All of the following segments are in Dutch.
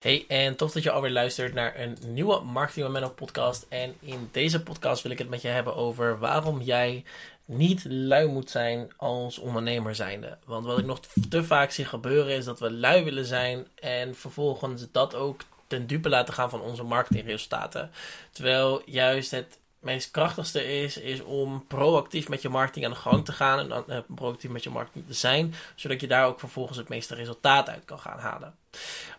Hey, en tof dat je alweer luistert naar een nieuwe Marketing Menno podcast. En in deze podcast wil ik het met je hebben over waarom jij niet lui moet zijn als ondernemer zijnde. Want wat ik nog te vaak zie gebeuren is dat we lui willen zijn en vervolgens dat ook ten dupe laten gaan van onze marketingresultaten. Terwijl juist het meest krachtigste is, is om proactief met je marketing aan de gang te gaan en uh, proactief met je marketing te zijn, zodat je daar ook vervolgens het meeste resultaat uit kan gaan halen.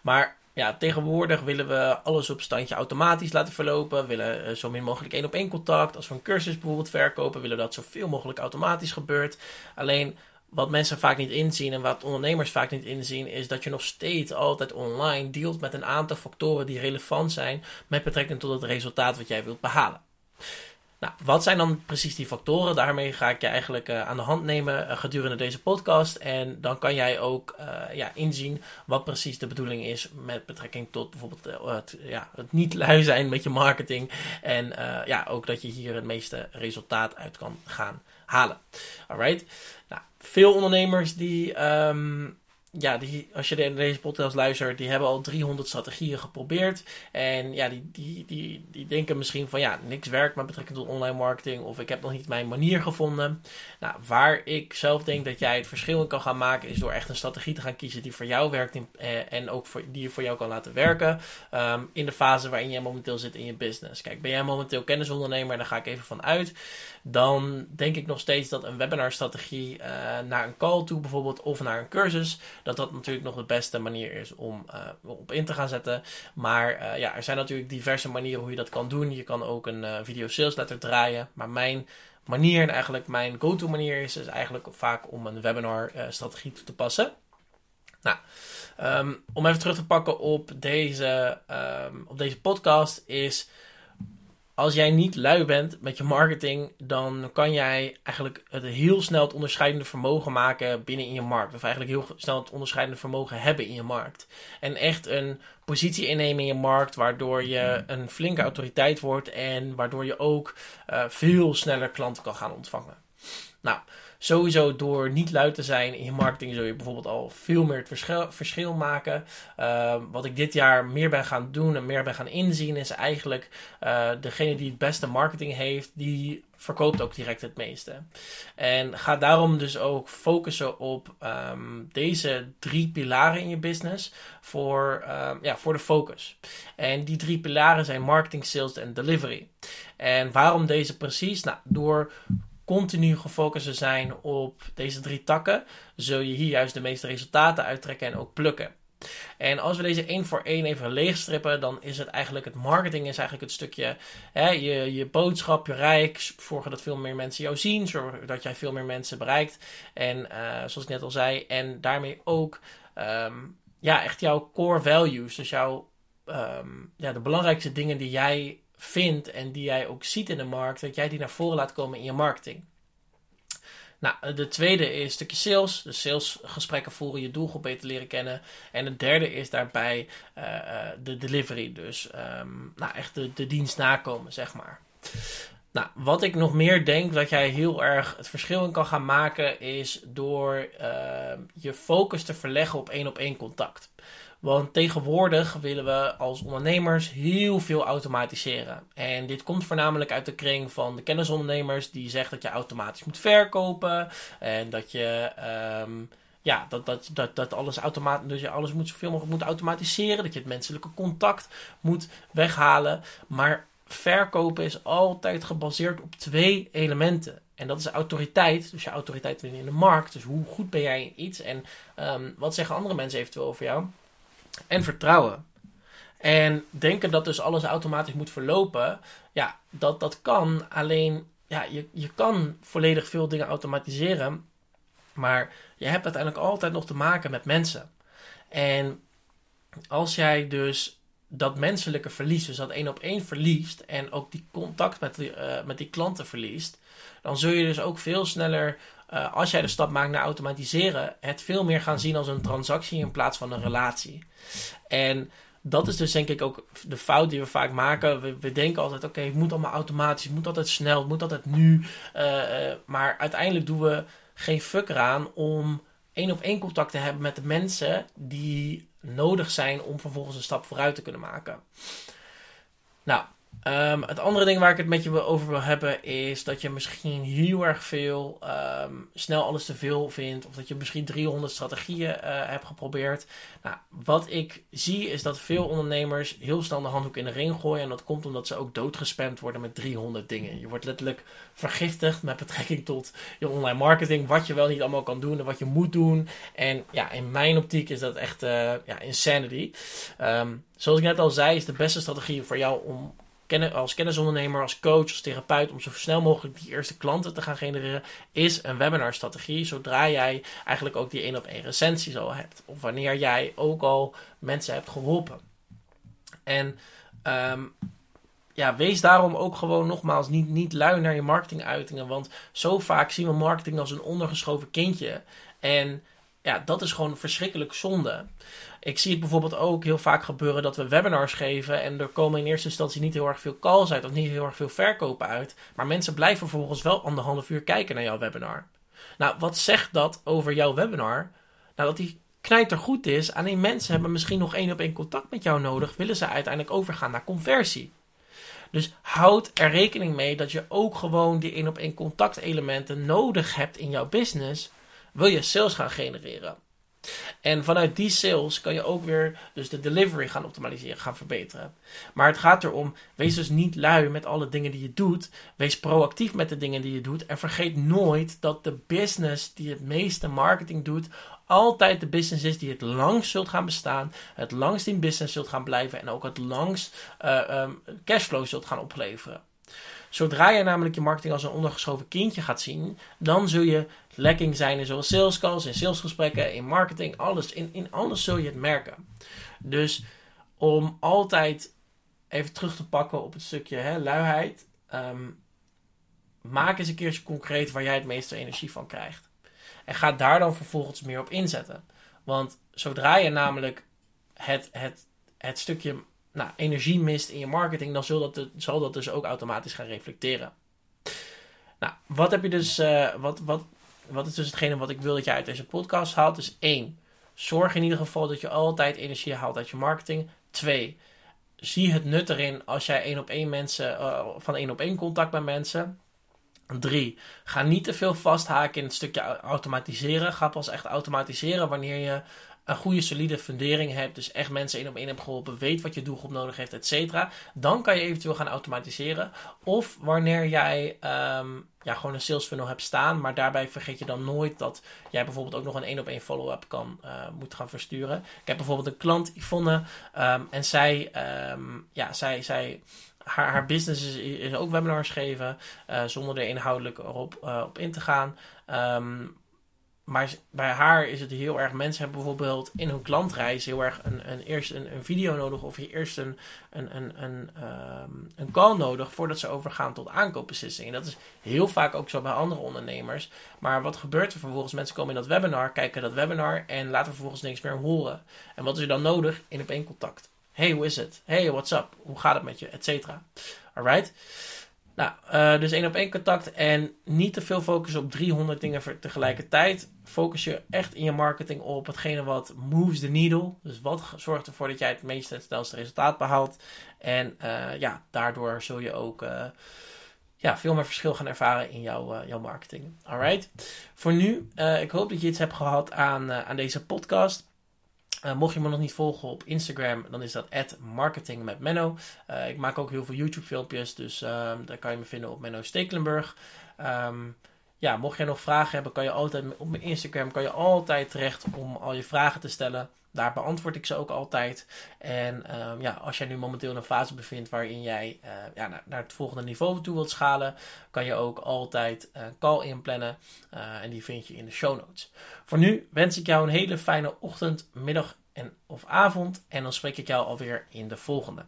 Maar ja, tegenwoordig willen we alles op standje automatisch laten verlopen. Willen uh, zo min mogelijk één op één contact. Als we een cursus bijvoorbeeld verkopen, willen we dat zoveel mogelijk automatisch gebeurt. Alleen wat mensen vaak niet inzien en wat ondernemers vaak niet inzien, is dat je nog steeds altijd online dealt met een aantal factoren die relevant zijn met betrekking tot het resultaat wat jij wilt behalen. Nou, wat zijn dan precies die factoren? Daarmee ga ik je eigenlijk uh, aan de hand nemen uh, gedurende deze podcast. En dan kan jij ook uh, ja, inzien wat precies de bedoeling is met betrekking tot bijvoorbeeld het, ja, het niet lui zijn met je marketing. En ja, ook dat je hier het meeste resultaat uit kan gaan halen. Alright? Nou, veel ondernemers die um, ja, die, als je de, deze podcast luistert, die hebben al 300 strategieën geprobeerd. En ja, die, die, die, die denken misschien van ja, niks werkt met betrekking tot online marketing. Of ik heb nog niet mijn manier gevonden. Nou, waar ik zelf denk dat jij het verschil in kan gaan maken, is door echt een strategie te gaan kiezen die voor jou werkt. Eh, en ook voor, die je voor jou kan laten werken. Um, in de fase waarin jij momenteel zit in je business. Kijk, ben jij momenteel kennisondernemer, daar ga ik even van uit. Dan denk ik nog steeds dat een webinarstrategie uh, naar een call toe bijvoorbeeld, of naar een cursus dat dat natuurlijk nog de beste manier is om uh, op in te gaan zetten. Maar uh, ja, er zijn natuurlijk diverse manieren hoe je dat kan doen. Je kan ook een uh, video sales letter draaien. Maar mijn manier en eigenlijk mijn go-to manier is, is eigenlijk vaak om een webinar strategie toe te passen. Nou, um, om even terug te pakken op deze, um, op deze podcast is als jij niet lui bent met je marketing, dan kan jij eigenlijk het heel snel het onderscheidende vermogen maken binnen in je markt. Of eigenlijk heel snel het onderscheidende vermogen hebben in je markt. En echt een positie innemen in je markt, waardoor je een flinke autoriteit wordt en waardoor je ook uh, veel sneller klanten kan gaan ontvangen. Nou, sowieso door niet luid te zijn in je marketing zul je bijvoorbeeld al veel meer het verschil, maken. Uh, wat ik dit jaar meer ben gaan doen en meer ben gaan inzien is eigenlijk uh, degene die het beste marketing heeft, die verkoopt ook direct het meeste. En ga daarom dus ook focussen op um, deze drie pilaren in je business voor, um, ja, voor de focus. En die drie pilaren zijn marketing, sales en delivery. En waarom deze precies? Nou, door continu gefocust zijn op deze drie takken, zul je hier juist de meeste resultaten uittrekken en ook plukken. En als we deze één voor één even leegstrippen, dan is het eigenlijk het marketing is eigenlijk het stukje hè, je, je boodschap, je rijk, zorgen dat veel meer mensen jou zien, zorgen dat jij veel meer mensen bereikt. En uh, zoals ik net al zei, en daarmee ook um, ja, echt jouw core values, dus jouw um, ja, de belangrijkste dingen die jij vindt en die jij ook ziet in de markt, dat jij die naar voren laat komen in je marketing. Nou, de tweede is een stukje sales. De salesgesprekken voeren, je doelgroep beter leren kennen. En de derde is daarbij uh, de delivery. Dus um, nou, echt de, dienst nakomen, zeg maar. Nou, wat ik nog meer denk dat jij heel erg het verschil in kan gaan maken, is door uh, je focus te verleggen op één op één contact. Want tegenwoordig willen we als ondernemers heel veel automatiseren. En dit komt voornamelijk uit de kring van de kennisondernemers die zegt dat je automatisch moet verkopen. En dat je. Um, ja, dat, dat, dat, dat alles automatisch, dus je alles moet zoveel mogelijk moet automatiseren. Dat je het menselijke contact moet weghalen. Maar verkopen is altijd gebaseerd op twee elementen. En dat is autoriteit. Dus je autoriteit in de markt. Dus hoe goed ben jij in iets? En um, wat zeggen andere mensen eventueel over jou? En vertrouwen. En denken dat dus alles automatisch moet verlopen, ja, dat, dat kan. Alleen, ja, je, je kan volledig veel dingen automatiseren. Maar je hebt uiteindelijk altijd nog te maken met mensen. En als jij dus dat menselijke verliest, dus dat één op één verliest en ook die contact met die, uh, met die klanten verliest, dan zul je dus ook veel sneller uh, als jij de stap maakt naar automatiseren, het veel meer gaan zien als een transactie in plaats van een relatie. En dat is dus denk ik ook de fout die we vaak maken. We, denken altijd, oké, het moet allemaal automatisch, het moet altijd snel, het moet altijd nu. Uh, uh, maar uiteindelijk doen we geen fuck eraan om één op één contact te hebben met de mensen die nodig zijn om vervolgens een stap vooruit te kunnen maken. Nou, Um, het andere ding waar ik het met je over wil hebben is dat je misschien heel erg veel um, snel alles te veel vindt. Of dat je misschien 300 strategieën uh, hebt geprobeerd. Nou, wat ik zie is dat veel ondernemers heel snel de handdoek in de ring gooien. En dat komt omdat ze ook doodgespamd worden met 300 dingen. Je wordt letterlijk vergiftigd met betrekking tot je online marketing. Wat je wel niet allemaal kan doen en wat je moet doen. En ja, in mijn optiek is dat echt uh, ja, insanity. Um, zoals ik net al zei, is de beste strategie voor jou om als kennisondernemer, als coach, als therapeut, om zo snel mogelijk die eerste klanten te gaan genereren, is een webinarstrategie. Zodra jij eigenlijk ook die één op één recensies al hebt. Of wanneer jij ook al mensen hebt geholpen. En um, ja, wees daarom ook gewoon nogmaals niet, niet lui naar je marketinguitingen. Want zo vaak zien we marketing als een ondergeschoven kindje. En ja, dat is gewoon verschrikkelijk zonde. Ik zie het bijvoorbeeld ook heel vaak gebeuren dat we webinars geven en er komen in eerste instantie niet heel erg veel calls uit of niet heel erg veel verkopen uit. Maar mensen blijven vervolgens wel anderhalf uur kijken naar jouw webinar. Nou, wat zegt dat over jouw webinar? Nou, dat die knijter goed is. Alleen mensen hebben misschien nog één op één contact met jou nodig. Willen ze uiteindelijk overgaan naar conversie. Dus houd er rekening mee dat je ook gewoon die één op één contactelementen nodig hebt in jouw business. Wil je sales gaan genereren? En vanuit die sales kan je ook weer dus de delivery gaan optimaliseren, gaan verbeteren. Maar het gaat erom, wees dus niet lui met alle dingen die je doet. Wees proactief met de dingen die je doet. En vergeet nooit dat de business die het meeste marketing doet, altijd de business is die het langst zult gaan bestaan, het langst in business zult gaan blijven en ook het langst uh, um, cashflow zult gaan opleveren. Zodra je namelijk je marketing als een ondergeschoven kindje gaat zien, dan zul je lekking zijn in zowel sales calls, in salesgesprekken, in marketing, alles. In, in alles zul je het merken. Dus om altijd even terug te pakken op het stukje hè, luiheid. Ehm, maak eens een keertje concreet waar jij het meeste energie van krijgt. En ga daar dan vervolgens meer op inzetten. Want zodra je namelijk het, het, het stukje nou, energie mist in je marketing, dan zal dat, zal dat dus ook automatisch gaan reflecteren. Nou, wat heb je dus, uh, wat, wat, wat is dus hetgene wat ik wil dat je uit deze podcast haalt? Dus één, zorg in ieder geval dat je altijd energie haalt uit je marketing. Twee, zie het nut erin als jij één op één mensen, uh, van één op één contact met mensen. Drie, ga niet te veel vasthaken in het stukje automatiseren. Ga pas echt automatiseren wanneer je een goede solide fundering hebt, dus echt mensen één op één hebt geholpen, weet wat je doelgroep nodig heeft, et cetera, dan kan je eventueel gaan automatiseren. Of wanneer jij um, ja, gewoon een sales funnel hebt staan, maar daarbij vergeet je dan nooit dat jij bijvoorbeeld ook nog een één op één follow-up kan uh, moet gaan versturen. Ik heb bijvoorbeeld een klant, Yvonne, um, en zij, um, ja, zij, zij haar, haar business is, is, ook webinars geven, uh, zonder er inhoudelijk op, uh, op in te gaan. Maar bij haar is het heel erg. Mensen hebben bijvoorbeeld in hun klantreis heel erg een, een, eerst een, een video nodig. Of eerst een, een, een, een, um, een call nodig voordat ze overgaan tot aankoopbeslissingen. Dat is heel vaak ook zo bij andere ondernemers. Maar wat gebeurt er vervolgens? Mensen komen in dat webinar, kijken dat webinar en laten vervolgens niks meer horen. En wat is er dan nodig? In op één contact. Hey, hoe is het? Hey, what's up? Hoe gaat het met je? Etcetera. Alright? Nou, uh, dus één op één contact en niet te veel focussen op 300 dingen tegelijkertijd. Focus je echt in je marketing op hetgene wat moves the needle. Dus wat zorgt ervoor dat jij het meeste het snelste resultaat behaalt. En uh, ja, daardoor zul je ook uh, ja, veel meer verschil gaan ervaren in jouw, jouw marketing. Alright. Voor nu, ik hoop dat je iets hebt gehad aan, aan deze podcast. Uh, mocht je me nog niet volgen op Instagram, dan is dat marketing met Menno. Uh, ik maak ook heel veel YouTube filmpjes, dus uh, daar kan je me vinden op Menno Stekelenburg. Um, ja, mocht je nog vragen hebben, kan je altijd op mijn Instagram kan je altijd terecht om al je vragen te stellen. Daar beantwoord ik ze ook altijd. En um, ja, als jij nu momenteel in een fase bevindt waarin jij uh, ja, naar, het volgende niveau toe wilt schalen, kan je ook altijd een call inplannen. Uh, en die vind je in de show notes. Voor nu wens ik jou een hele fijne ochtend, middag en of avond. En dan spreek ik jou alweer in de volgende.